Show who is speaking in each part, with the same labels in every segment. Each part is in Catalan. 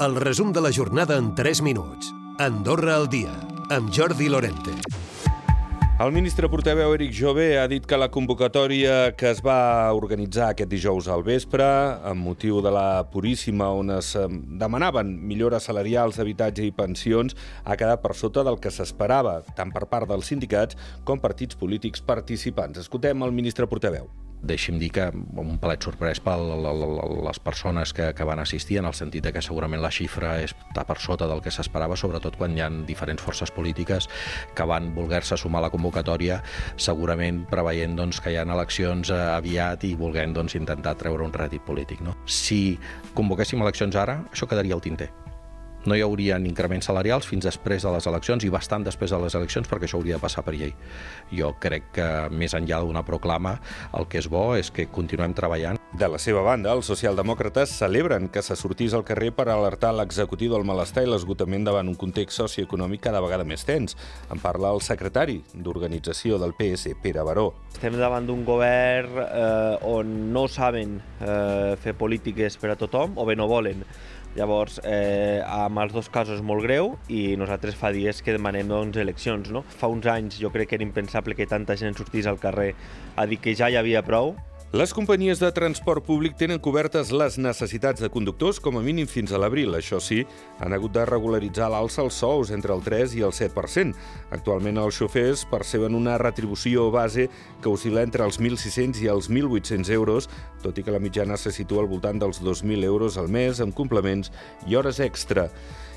Speaker 1: El resum de la jornada en 3 minuts. Andorra al dia, amb Jordi Lorente.
Speaker 2: El ministre portaveu Eric Jové ha dit que la convocatòria que es va organitzar aquest dijous al vespre, amb motiu de la Puríssima, on es eh, demanaven millores salarials d'habitatge i pensions, ha quedat per sota del que s'esperava, tant per part dels sindicats com partits polítics participants. Escoltem el ministre portaveu
Speaker 3: deixi'm dir que un palet sorprès per les persones que, que van assistir, en el sentit de que segurament la xifra està per sota del que s'esperava, sobretot quan hi ha diferents forces polítiques que van voler-se sumar a la convocatòria, segurament preveient doncs, que hi ha eleccions eh, aviat i volent doncs, intentar treure un rèdit polític. No? Si convoquéssim eleccions ara, això quedaria al tinter no hi haurien increments salarials fins després de les eleccions i bastant després de les eleccions perquè això hauria de passar per llei. Jo crec que més enllà d'una proclama el que és bo és que continuem treballant.
Speaker 2: De la seva banda, els socialdemòcrates celebren que se sortís al carrer per alertar l'executiu del malestar i l'esgotament davant un context socioeconòmic cada vegada més tens. En parla el secretari d'organització del PS, Pere Baró.
Speaker 4: Estem davant d'un govern eh, on no saben eh, fer polítiques per a tothom o bé no volen. Llavors, eh, amb els dos casos molt greu i nosaltres fa dies que demanem doncs, eleccions. No? Fa uns anys jo crec que era impensable que tanta gent sortís al carrer a dir que ja hi havia prou,
Speaker 2: les companyies de transport públic tenen cobertes les necessitats de conductors com a mínim fins a l'abril. Això sí, han hagut de regularitzar l'alça els sous entre el 3 i el 7%. Actualment els xofers perceben una retribució base que oscil·la entre els 1.600 i els 1.800 euros, tot i que la mitjana se situa al voltant dels 2.000 euros al mes amb complements i hores extra.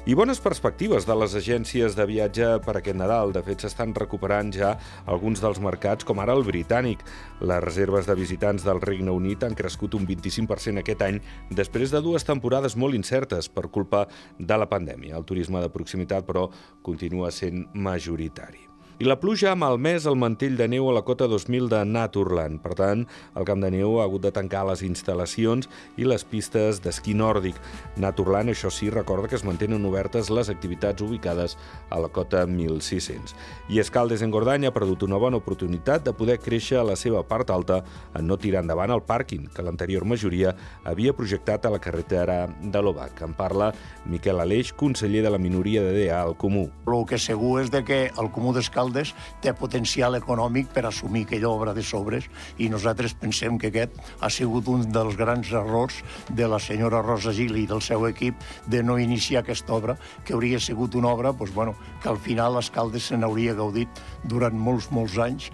Speaker 2: I bones perspectives de les agències de viatge per aquest Nadal. De fet, s'estan recuperant ja alguns dels mercats, com ara el britànic. Les reserves de visitants del Regne Unit han crescut un 25% aquest any, després de dues temporades molt incertes per culpa de la pandèmia. El turisme de proximitat, però, continua sent majoritari. I la pluja ha malmès el mantell de neu a la cota 2000 de Naturland. Per tant, el camp de neu ha hagut de tancar les instal·lacions i les pistes d'esquí nòrdic. Naturland, això sí, recorda que es mantenen obertes les activitats ubicades a la cota 1600. I Escaldes en Gordany ha perdut una bona oportunitat de poder créixer a la seva part alta en no tirar endavant el pàrquing, que l'anterior majoria havia projectat a la carretera de l'Obac. En parla Miquel Aleix, conseller de la minoria de DA al Comú.
Speaker 5: El que segur és de que el Comú d'Escaldes Caldes té potencial econòmic per assumir aquella obra de sobres i nosaltres pensem que aquest ha sigut un dels grans errors de la senyora Rosa Gili i del seu equip de no iniciar aquesta obra, que hauria sigut una obra doncs, bueno, que al final les Caldes se n'hauria gaudit durant molts, molts anys,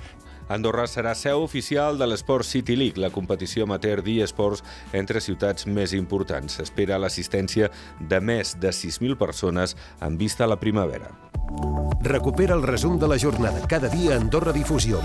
Speaker 2: Andorra serà seu oficial de l'Sport City League, la competició amateur d'e-sports entre ciutats més importants. S'espera l'assistència de més de 6.000 persones en vista a la primavera.
Speaker 1: Recupera el resum de la jornada cada dia a Difusió.